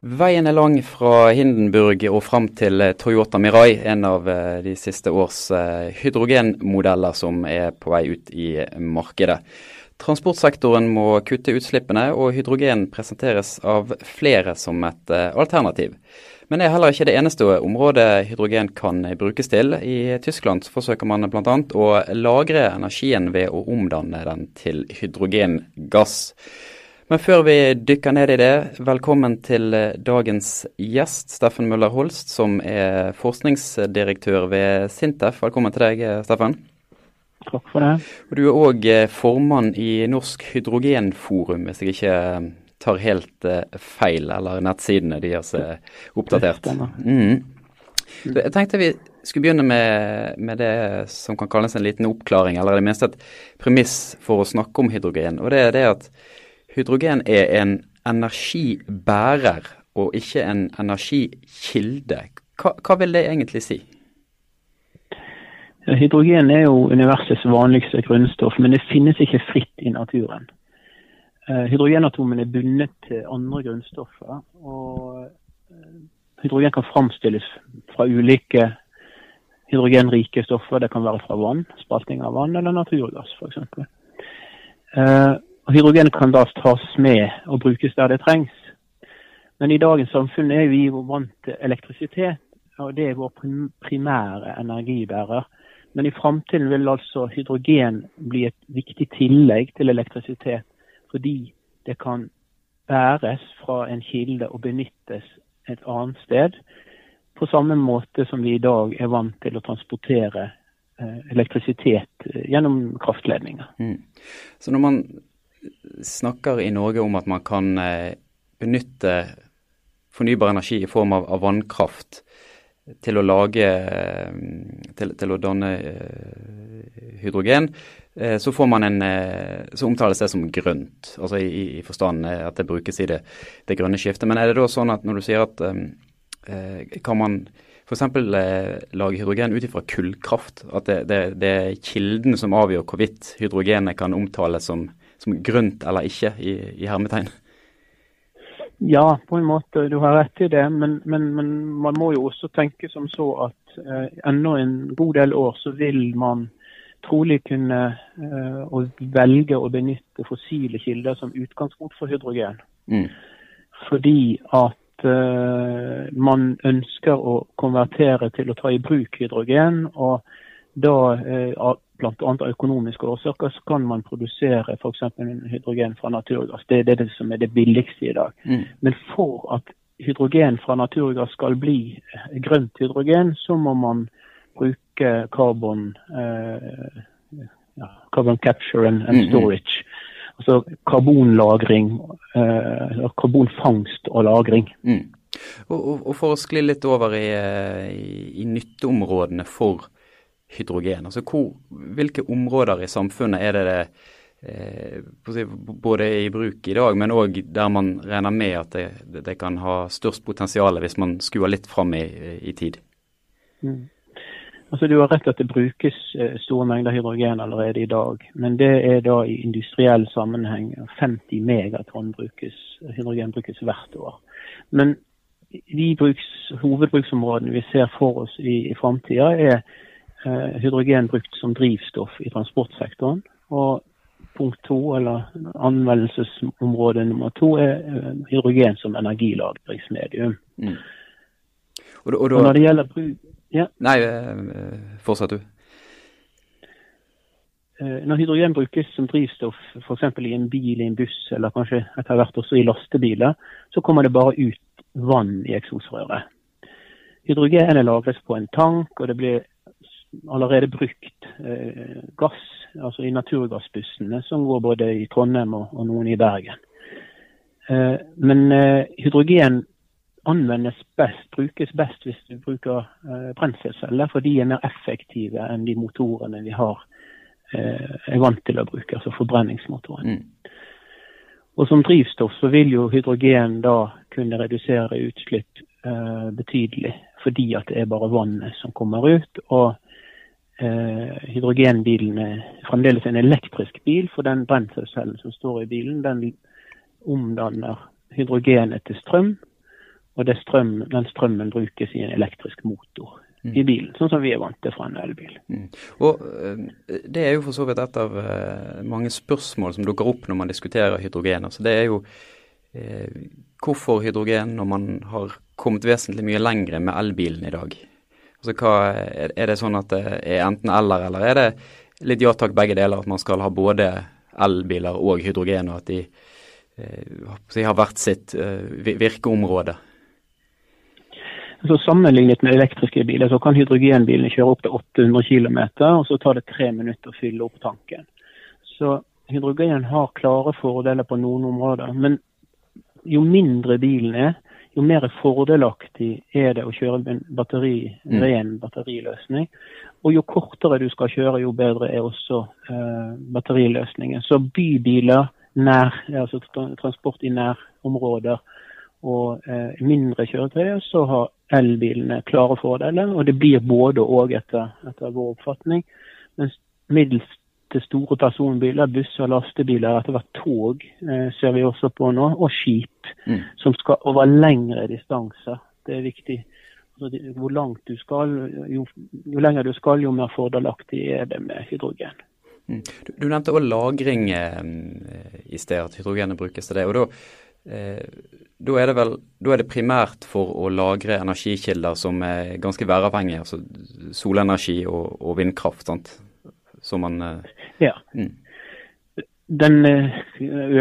Veien er lang fra Hindenburg og fram til eh, Toyota Mirai, en av eh, de siste års eh, hydrogenmodeller som er på vei ut i markedet. Transportsektoren må kutte utslippene, og hydrogen presenteres av flere som et alternativ. Men det er heller ikke det eneste området hydrogen kan brukes til. I Tyskland forsøker man bl.a. å lagre energien ved å omdanne den til hydrogengass. Men før vi dykker ned i det, velkommen til eh, dagens gjest, Steffen Møller Holst, som er forskningsdirektør ved Sintef. Velkommen til deg, eh, Steffen. Takk for det. Og du er òg eh, formann i Norsk hydrogenforum, hvis jeg ikke tar helt feil, eller nettsidene deres er oppdatert. Mm. Jeg tenkte vi skulle begynne med, med, det som kan kalles en liten oppklaring, eller i det minste et premiss for å snakke om hydrogen. Og det er det at hydrogen er en energibærer og ikke en energikilde. Hva, hva vil det egentlig si? Hydrogen er jo universets vanligste grunnstoff, men det finnes ikke fritt i naturen. Eh, hydrogenatomene er bundet til andre grunnstoffer. og eh, Hydrogen kan framstilles fra ulike hydrogenrike stoffer. Det kan være fra vann, spalting av vann, eller naturgass f.eks. Og Hydrogen kan da tas med og brukes der det trengs. Men i dagens samfunn er vi vant til elektrisitet, og det er vår primære energibærer. Men i framtiden vil altså hydrogen bli et viktig tillegg til elektrisitet, fordi det kan bæres fra en kilde og benyttes et annet sted. På samme måte som vi i dag er vant til å transportere eh, elektrisitet eh, gjennom kraftledninger. Mm. Så når man snakker i Norge om at man kan eh, benytte fornybar energi i form av, vannkraft til å lage eh, til, til å danne eh, hydrogen, så får man en så omtales det som grønt, altså i, i forstand at det brukes i det, det, grønne skiftet. Men er det da sånn at når du sier at kan man f.eks. lage hydrogen ut ifra kullkraft? At det, det, det, er kilden som avgjør hvorvidt hydrogenet kan omtales som som grønt eller ikke, i, i hermetegn? Ja, på en måte. Du har rett i det. Men, men, men man må jo også tenke som så at eh, ennå en god del år så vil man trolig kunne eh, velge å benytte fossile kilder som utgangspunkt for hydrogen. Mm. Fordi at eh, man ønsker å konvertere til å ta i bruk hydrogen. og da eh, bl.a. av økonomiske årsaker, så kan man produsere f.eks. hydrogen fra naturgass. Det, er det som er det billigste i dag. Mm. Men for at hydrogen fra naturgass skal bli eh, grønt hydrogen, så må man bruke carbon, eh, ja, carbon capture and, and mm, mm. storage. Altså karbonlagring, eh, karbonfangst og lagring. Mm. Og, og, og, For å skli litt over i, eh, i, i nytteområdene for hydrogen? Altså hvor, Hvilke områder i samfunnet er det det eh, både i bruk i dag, men òg der man regner med at det, det, kan ha størst potensial hvis man skuer litt fram i, i tid? Mm. Altså Du har rett at det brukes eh, store mengder hydrogen allerede i dag. Men det er da i industriell sammenheng. 50 megatonn brukes, hydrogen brukes hvert år. Men de bruks, hovedbruksområdene vi ser for oss i, i framtida, er hydrogen brukt som drivstoff i transportsektoren. Og punkt to, eller anvendelsesområde nummer to, er eh, hydrogen som energilagringsmedium. Mm. Og, og, og, når det gjelder bruk ja. Nei, eh, fortsett du. Når hydrogen brukes som drivstoff f.eks. i en bil, i en buss eller kanskje etter hvert også i lastebiler, så kommer det bare ut vann i eksosrøret. Hydrogenet lagres på en tank, og det blir allerede brukt eh, gass, altså i naturgassbussene som går både i Trondheim og, og noen i Bergen. Eh, men eh, hydrogen anvendes best, brukes best hvis du bruker brenselceller, for de er mer effektive enn de motorene vi har eh, er vant til å bruke, altså forbrenningsmotoren. Mm. Og Som drivstoff så vil jo hydrogen da kunne redusere utslipp eh, betydelig, fordi at det er bare vannet som kommer ut. og hydrogenbilen er fremdeles en elektrisk bil, for den brenselcellen som står i bilen, den omdanner hydrogenet til strøm. og strøm, den strømmen brukes i en elektrisk motor mm. i bilen, sånn som vi er vant til fra en elbil. Mm. Og Det er jo for så vidt et av mange spørsmål som dukker opp når man diskuterer hydrogen. Altså det er jo eh, hvorfor hydrogen når man har kommet vesentlig mye lengre med elbilen i dag? Altså hva, Er det sånn at det er enten eller, er det litt ja takk begge deler, at man skal ha både elbiler og hydrogen, og at de de har hvert sitt eh, virkeområde? Så Sammenlignet med elektriske biler så kan hydrogenbilene kjøre opp til 800 km, og så tar det tre minutter å fylle opp tanken. Så hydrogen har klare fordeler på noen områder. Men jo mindre bilen er, jo mer fordelaktig er det å kjøre en batteri, mm. ren batteriløsning. Og jo kortere du skal kjøre, jo bedre er også eh, batteriløsningen. Så bybiler, nær, altså transport i nærområder og eh, mindre kjøretøy, så har elbilene klare fordeler. Og det blir både og etter, etter vår oppfatning. Mens middels til store personbiler, busser, lastebiler, etter hvert tog eh, ser vi også på nå, og skip mm. som skal over lengre distanser. Det er viktig. Altså, hvor langt du skal, jo, jo, lenger du skal, jo mer fordelaktig er det med hydrogen. Mm. Du, du, nevnte òg lagring eh, i sted, at hydrogenet brukes til det. og da eh, da er, det vel, da er det primært for å lagre energikilder som er ganske væravhengige, altså solenergi og, og vindkraft. sant? Som man eh, Ja. Mm. Den eh,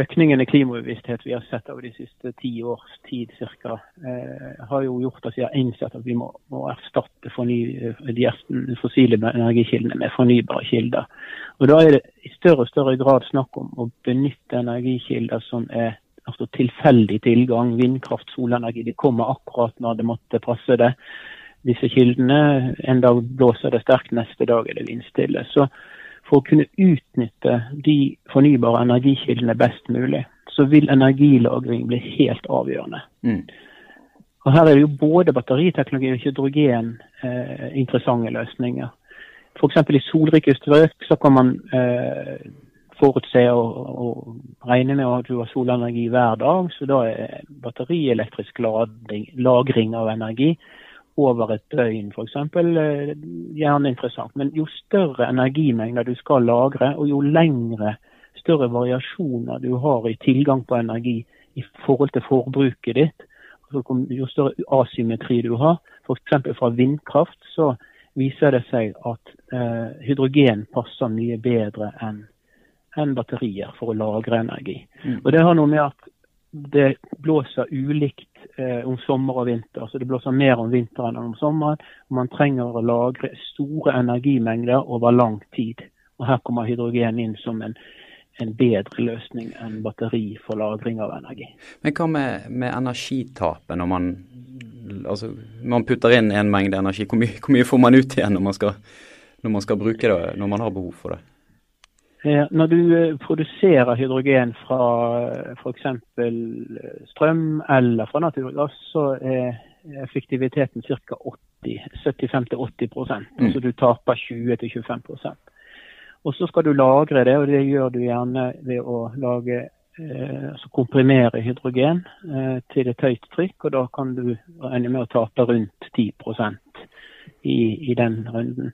økningen i klimabevissthet vi har sett over de siste ti års tid ca., eh, har jo gjort at vi har innsett at vi må, må erstatte forny, de fossile energikildene med fornybare kilder. Og Da er det i større og større grad snakk om å benytte energikilder som er altså tilfeldig tilgang. Vindkraft, solenergi. De kommer akkurat når det måtte passe det disse kildene. En dag blåser det sterkt, neste dag er det vindstille. Så for å kunne utnytte de fornybare energikildene best mulig, så vil energilagring bli helt avgjørende. Mm. Og Her er det jo både batteriteknologi og hydrogen eh, interessante løsninger. F.eks. i solrike strøk så kan man eh, forutse og, og, regne med at du har solenergi hver dag. Så da er batterielektrisk lagring av energi over et døgn f.eks. Eh, gjerne interessant. Men jo større energimengder du skal lagre, og jo lengre, større variasjoner du har i tilgang på energi i forhold til forbruket ditt, altså jo større asymmetri du har, f.eks. fra vindkraft, så viser det seg at eh, hydrogen passer mye bedre enn enn batterier for å lagre energi. Mm. Og Det har noe med at det blåser ulikt eh, om sommer og vinter. Så det blåser mer om vinteren enn om sommeren. og Man trenger å lagre store energimengder over lang tid. Og Her kommer hydrogen inn som en, en bedre løsning enn batteri for lagring av energi. Men hva med, med energitapet når man, altså, man putter inn en mengde energi? Hvor mye, hvor mye får man ut igjen når man, skal, når man skal bruke det, når man har behov for det? Når du eh, produserer hydrogen fra eh, f.eks. Eh, strøm eller fra naturgass, så er effektiviteten ca. 75-80% mm. Altså du taper 20-25% Og Så skal du lagre det, og det gjør du gjerne ved å lage altså komprimere hydrogen eh, til et høyt trykk. og Da kan du regne med å tape rundt 10% i, i den runden.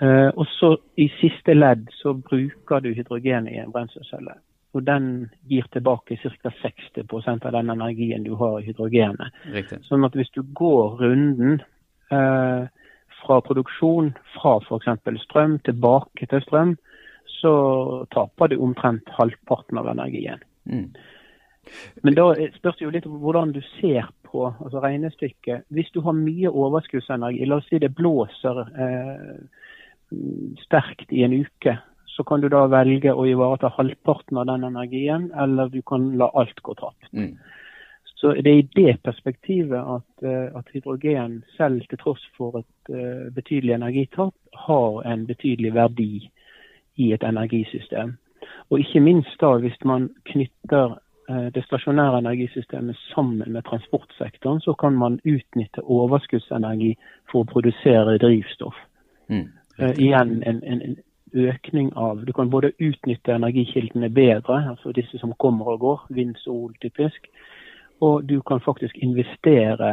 Uh, og så I siste ledd så bruker du hydrogen i en brenselcelle. Og den gir tilbake ca. 60% av den energien du har i hydrogenet. Riktig. Sånn at hvis du går runden eh, fra produksjon fra f.eks. strøm tilbake til strøm, så taper du omtrent halvparten av energien. Mm. Men da spørs det jo litt hvordan du ser på altså regnestykket. Hvis du har mye overskuddsenergi, la oss si det blåser eh, sterkt i en uke, så kan du da velge å ivareta halvparten av den energien, eller du kan la alt gå tapt. Mm. Så Det er i det perspektivet at, eh, at, hydrogen, selv til tross for et uh, betydelig energitap, har en betydelig verdi i et energisystem. Og ikke minst da hvis man knytter uh, det stasjonære energisystemet sammen med transportsektoren, så kan man utnytte overskuddsenergi for å produsere drivstoff. Mm. Uh, igjen en, en, en, økning av Du kan både utnytte energikildene bedre, altså disse som kommer og går, vind, sol typisk. Og du kan faktisk investere,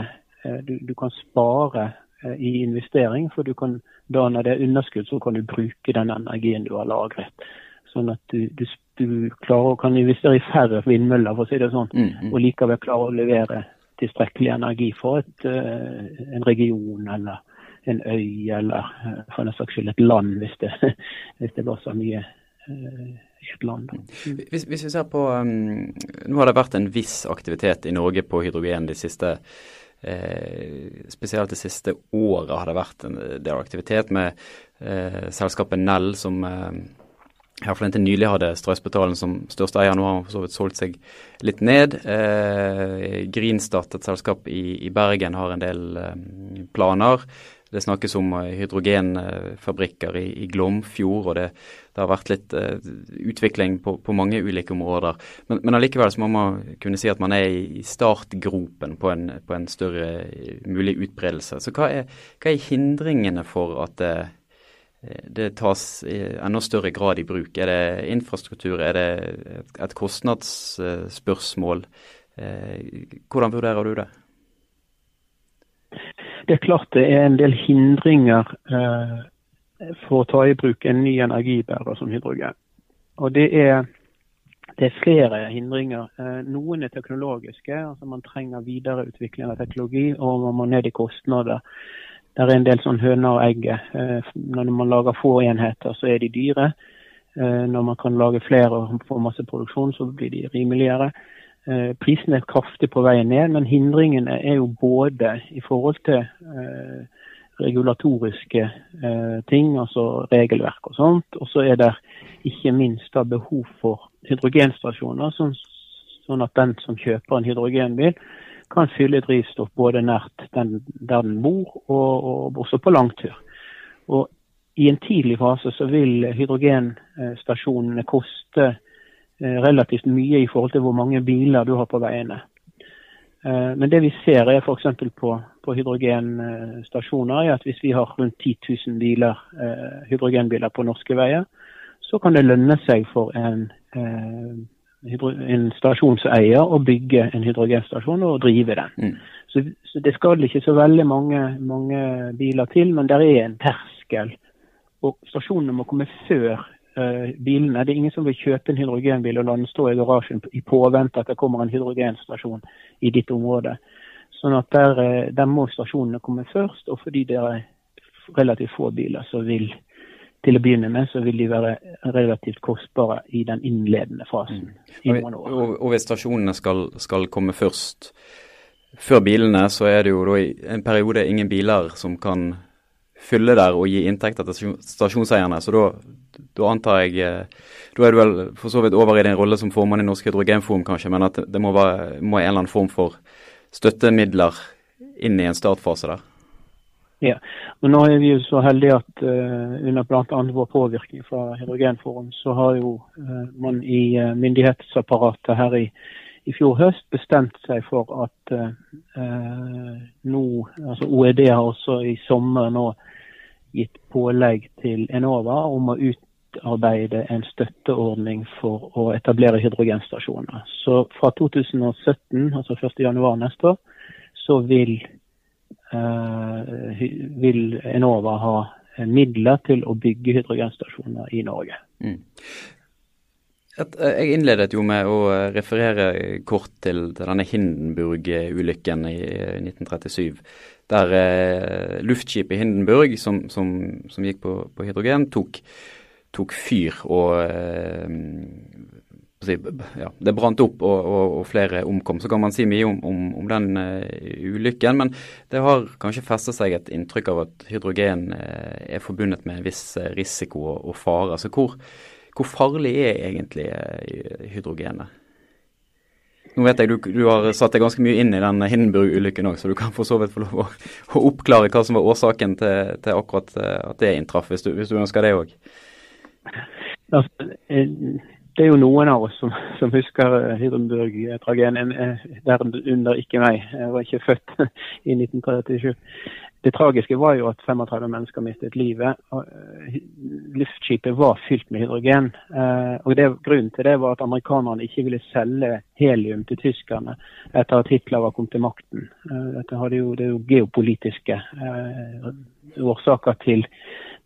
du, du kan spare i investering, for du kan da når det er underskudd, så kan du bruke den energien du har lagret. Sånn at du, du, du klarer å kan investere i færre vindmøller, for å si det sånn, mm, mm. og likevel klare å levere tilstrekkelig energi for et, en region eller en øy eller for den saks skyld et land, hvis det, hvis det så mye et land. Hvis, hvis, vi ser på um, Nå har det vært en viss aktivitet i Norge på hydrogen de siste eh, Spesielt det siste året har det vært en del aktivitet med eh, selskapet Nell, som eh, iallfall inntil nylig hadde strøsbetalen som største eier. Nå har for så vidt solgt seg litt ned. Eh, Grinstad, et selskap i, i, Bergen, har en del eh, planer. Det snakkes om eh, hydrogenfabrikker i, i Glomfjord, og det, det, har vært litt uh, utvikling på, på, mange ulike områder. Men, men allikevel så må man kunne si at man er i startgropen på en, på en større eh, mulig utbredelse. Så hva er, hva er hindringene for at det, det tas i enda større grad i bruk? Er det infrastruktur, er det et, et kostnadsspørsmål? Hvordan vurderer du det? Det er klart det er en del hindringer eh, for å ta i bruk en ny energibærer som hydrogen. Og det er, det er flere hindringer. Eh, noen er teknologiske. altså Man trenger videreutvikling av teknologi, og man må ned i kostnader. Det er en del sånn høner og egg. Eh, når man lager få enheter, så er de dyre. Eh, når man kan lage flere og få masse produksjon, så blir de rimeligere. Eh, prisene er kraftig på vei ned, men hindringene er jo både i forhold til eh, regulatoriske eh, ting, altså regelverk og sånt. Og så er det ikke minst da behov for hydrogenstasjoner, sånn, sånn, at den som kjøper en hydrogenbil, kan fylle drivstoff både nært den, der den bor, og, og også på langtur. Og I en tidlig fase så vil hydrogenstasjonene koste relativt mye i forhold til hvor mange biler du har på veiene. Eh, men det vi ser er f.eks. På, på hydrogenstasjoner, er at hvis vi har rundt 10 000 biler, eh, hydrogenbiler på norske veier, så kan det lønne seg for en, en stasjonseier å bygge en hydrogenstasjon og drive den. Mm. Så, så, det skal ikke så veldig mange, mange biler til, men det er en terskel. Og stasjonene må komme før bilene. Det er ingen som vil kjøpe en hydrogenbil og la den stå i garasjen i påvente at det kommer en hydrogenstasjon i ditt område. Sånn at der, uh, der, må stasjonene komme først. Og fordi det er relativt få biler, som vil til å begynne med, så vil de være relativt kostbare i den innledende fasen. Mm. Og, og, hvis stasjonene skal, skal, komme først før bilene, så er det jo da i en periode ingen biler som kan fylle der og gi inntekter til stasjonseierne. Så da, da antar jeg eh, Da er du vel for så vidt over i din rolle som formann i Norsk Hydrogenforum, kanskje, men at det må være må en eller annen form for støttemidler inn i en startfase der? Ja, og nå er vi jo så heldige at uh, under bl.a. vår påvirkning fra Hydrogenforum, så har jo uh, man i uh, myndighetsapparatet her i i fjor høst bestemt seg for at eh, nå, altså OED har også i sommer nå gitt pålegg til Enova om å utarbeide en støtteordning for å etablere hydrogenstasjoner. Så fra 2017, altså 1.1 neste år, så vil, eh, vil Enova ha midler til å bygge hydrogenstasjoner i Norge. Mm. Eh, jeg innledet jo med å eh, referere kort til, denne Hindenburg-ulykken i 1937. Eh, der luftskipet Hindenburg, som, som, som gikk på, på, hydrogen, tok, tok fyr og ja, Det brant opp og, og, og, flere omkom. Så kan man si mye om, om, om den ulykken, men det har kanskje festet seg et inntrykk av at hydrogen er forbundet med en viss risiko og, og fare. Altså hvor, hvor farlig er egentlig eh, hydrogenet? Nå vet jeg du, du har satt deg ganske mye inn i den Hindenburg-ulykken òg, så du kan for så vidt få lov å, å oppklare hva som var årsaken til, til akkurat eh, at det inntraff, hvis du, hvis du ønsker det òg. Altså, eh, det er jo noen av oss som, som husker Hindenburg-tragedien. Derunder ikke meg. Jeg var ikke født i 1937. det tragiske var jo at 35 mennesker mistet livet. og luftskipet var fylt med hydrogen. Eh, og det, Grunnen til det var at amerikanerne ikke ville selge helium til tyskerne etter at Hitler var kommet til makten. Eh, dette hadde jo, det er jo geopolitiske årsaker til,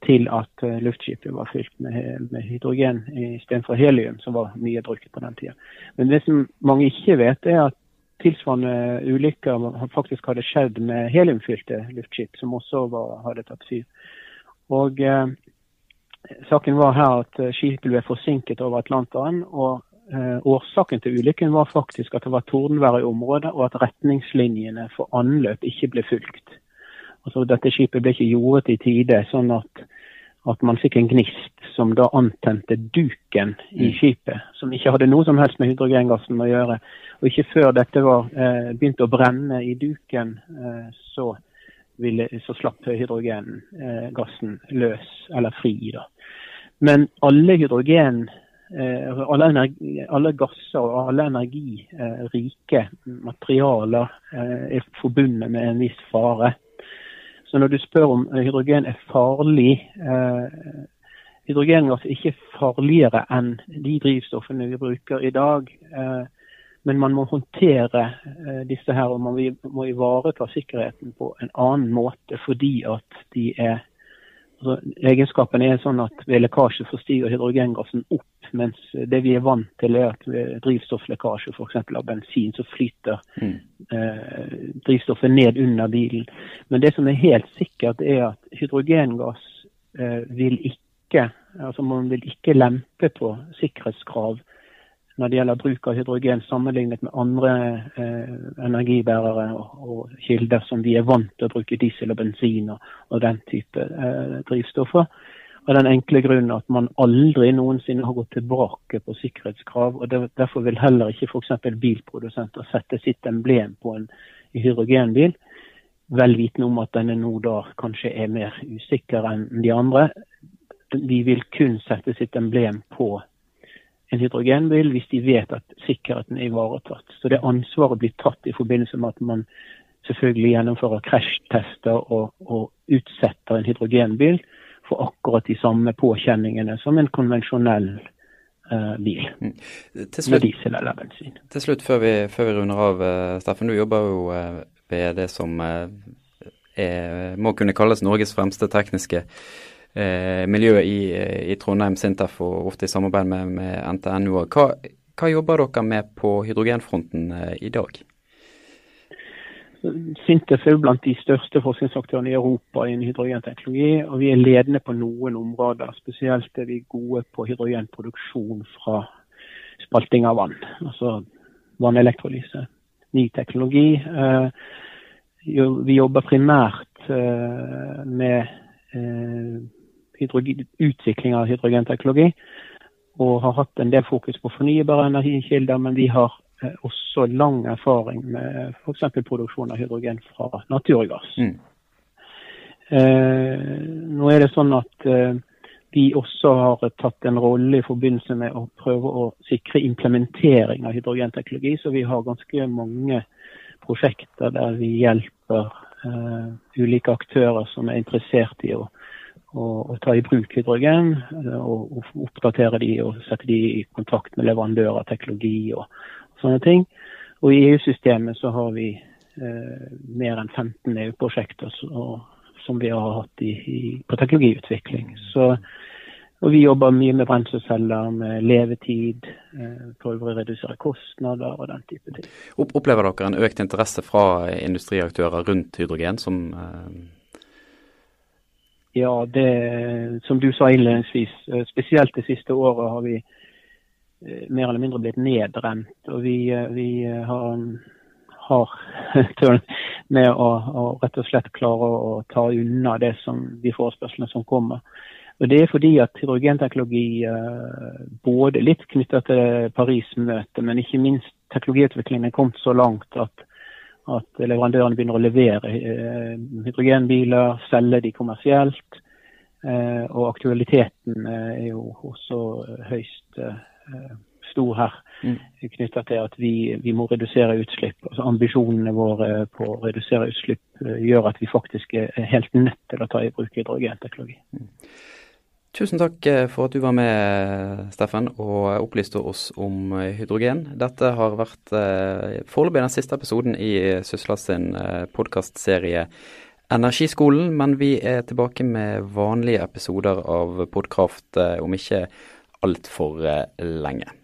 til at luftskipet var fylt med, med hydrogen istedenfor helium, som var mye brukt på den tida. Men det som mange ikke vet, er at tilsvarende ulykker faktisk hadde skjedd med heliumfylte luftskip, som også var, hadde tatt fyr. Og eh, Saken var her at eh, skipet ble forsinket over Atlanteren. og eh, Årsaken til ulykken var faktisk at det var tordenvær i området, og at retningslinjene for anløp ikke ble fulgt. Altså, dette skipet ble ikke jordet i tide, sånn at at man fikk en gnist som da antente duken i mm. skipet, som ikke hadde noe som helst med hydrogengassen å gjøre. Og ikke før dette var eh, begynt å brenne i duken, eh, så, ville, så, slapp hydrogengassen eh, løs, eller fri. da. Men alle hydrogen, eh, alle, energi, alle, gasser og alle energirike materialer eh, er forbundet med en viss fare. Så når du spør om hydrogen er farlig eh, Hydrogengass er ikke farligere enn de drivstoffene vi bruker i dag. Eh, men man må håndtere eh, disse her, og man må ivareta sikkerheten på en annen måte fordi at de er altså, Egenskapen er sånn at ved lekkasje så stiger hydrogengassen opp, mens det vi er vant til er at ved drivstofflekkasje f.eks. av bensin, så flyter mm. eh, drivstoffet ned under bilen. Men det som er helt sikkert, er at hydrogengass eh, vil ikke altså man vil ikke lempe på sikkerhetskrav når det gjelder bruk av hydrogen sammenlignet med andre eh, energibærere og, og, kilder som vi er vant til å bruke diesel og bensin og, og den type eh, drivstoffer. Av den enkle grunnen at man aldri noensinne har gått tilbake på sikkerhetskrav. og Derfor vil heller ikke f.eks. bilprodusenter sette sitt emblem på en hydrogenbil, vel vitende om at denne nå da kanskje er mer usikker enn de andre. De vil kun sette sitt emblem på en hydrogenbil hvis de vet at sikkerheten er ivaretatt. Så det ansvaret blir tatt i forbindelse med at man selvfølgelig gjennomfører krasjtester og, og utsetter en hydrogenbil for akkurat de samme påkjenningene som en konvensjonell uh, bil. Mm. Slutt, med diesel eller bensin. Til slutt, før vi, før vi runder av, uh, Steffen. Du jobber jo uh, ved det som er, må kunne kalles Norges fremste tekniske eh, miljøet i, i, Trondheim, Sintef og ofte i samarbeid med, med NTNU. Hva, hva, jobber dere med på hydrogenfronten eh, i dag? Sintef er jo blant de største forskningsaktørene i Europa innen hydrogenteknologi. og Vi er ledende på noen områder. Spesielt er vi gode på hydrogenproduksjon fra spalting av vann. Altså vannelektrolyse. Ny teknologi. Eh, vi jobber primært eh, med utvikling av hydrogenteknologi. Og har hatt en del fokus på fornybare energikilder, men vi har eh, også lang erfaring med f.eks. produksjon av hydrogen fra naturgass. Mm. Eh, nå er det sånn at eh, vi også har tatt en rolle i forbindelse med å prøve å sikre implementering av hydrogenteknologi. Så vi har ganske mange prosjekter der vi hjelper eh, ulike aktører som er interessert i å og, ta i bruk hydrogen. Eh, og, og, oppdatere de og sette de i kontakt med leverandører, teknologi og, og sånne ting. Og i EU-systemet så har vi eh, mer enn 15 EU-prosjekter som vi har hatt i, i, på teknologiutvikling. Så, og vi jobber mye med brenselceller, med levetid, eh, prøver å redusere kostnader og den type ting. Opplever dere en økt interesse fra industriaktører rundt hydrogen som eh ja, det som du sa innledningsvis, eh, spesielt det siste året har vi eh, mer eller mindre blitt nedrent. Og vi, eh, vi har, har med å, å, rett og slett klare å ta unna det som, de forespørslene som kommer. Og Det er fordi at hydrogenteknologi, både litt knyttet til Paris-møtet, men ikke minst teknologiutviklingen er kommet så langt at at leverandørene begynner å levere eh, hydrogenbiler, selge de kommersielt. Eh, og aktualiteten eh, er jo også høyst stor her. Mm. Knytta til at vi, vi, må redusere utslipp. Altså Ambisjonene våre på å redusere utslipp gjør at vi faktisk er helt nødt til å ta i bruk hydrogenteknologi. Tusen takk for at du var med, Steffen, og opplyste oss om hydrogen. Dette har vært foreløpig den siste episoden i Sysla sin podkastserie Energiskolen, men vi er tilbake med vanlige episoder av Podkraft om ikke altfor lenge.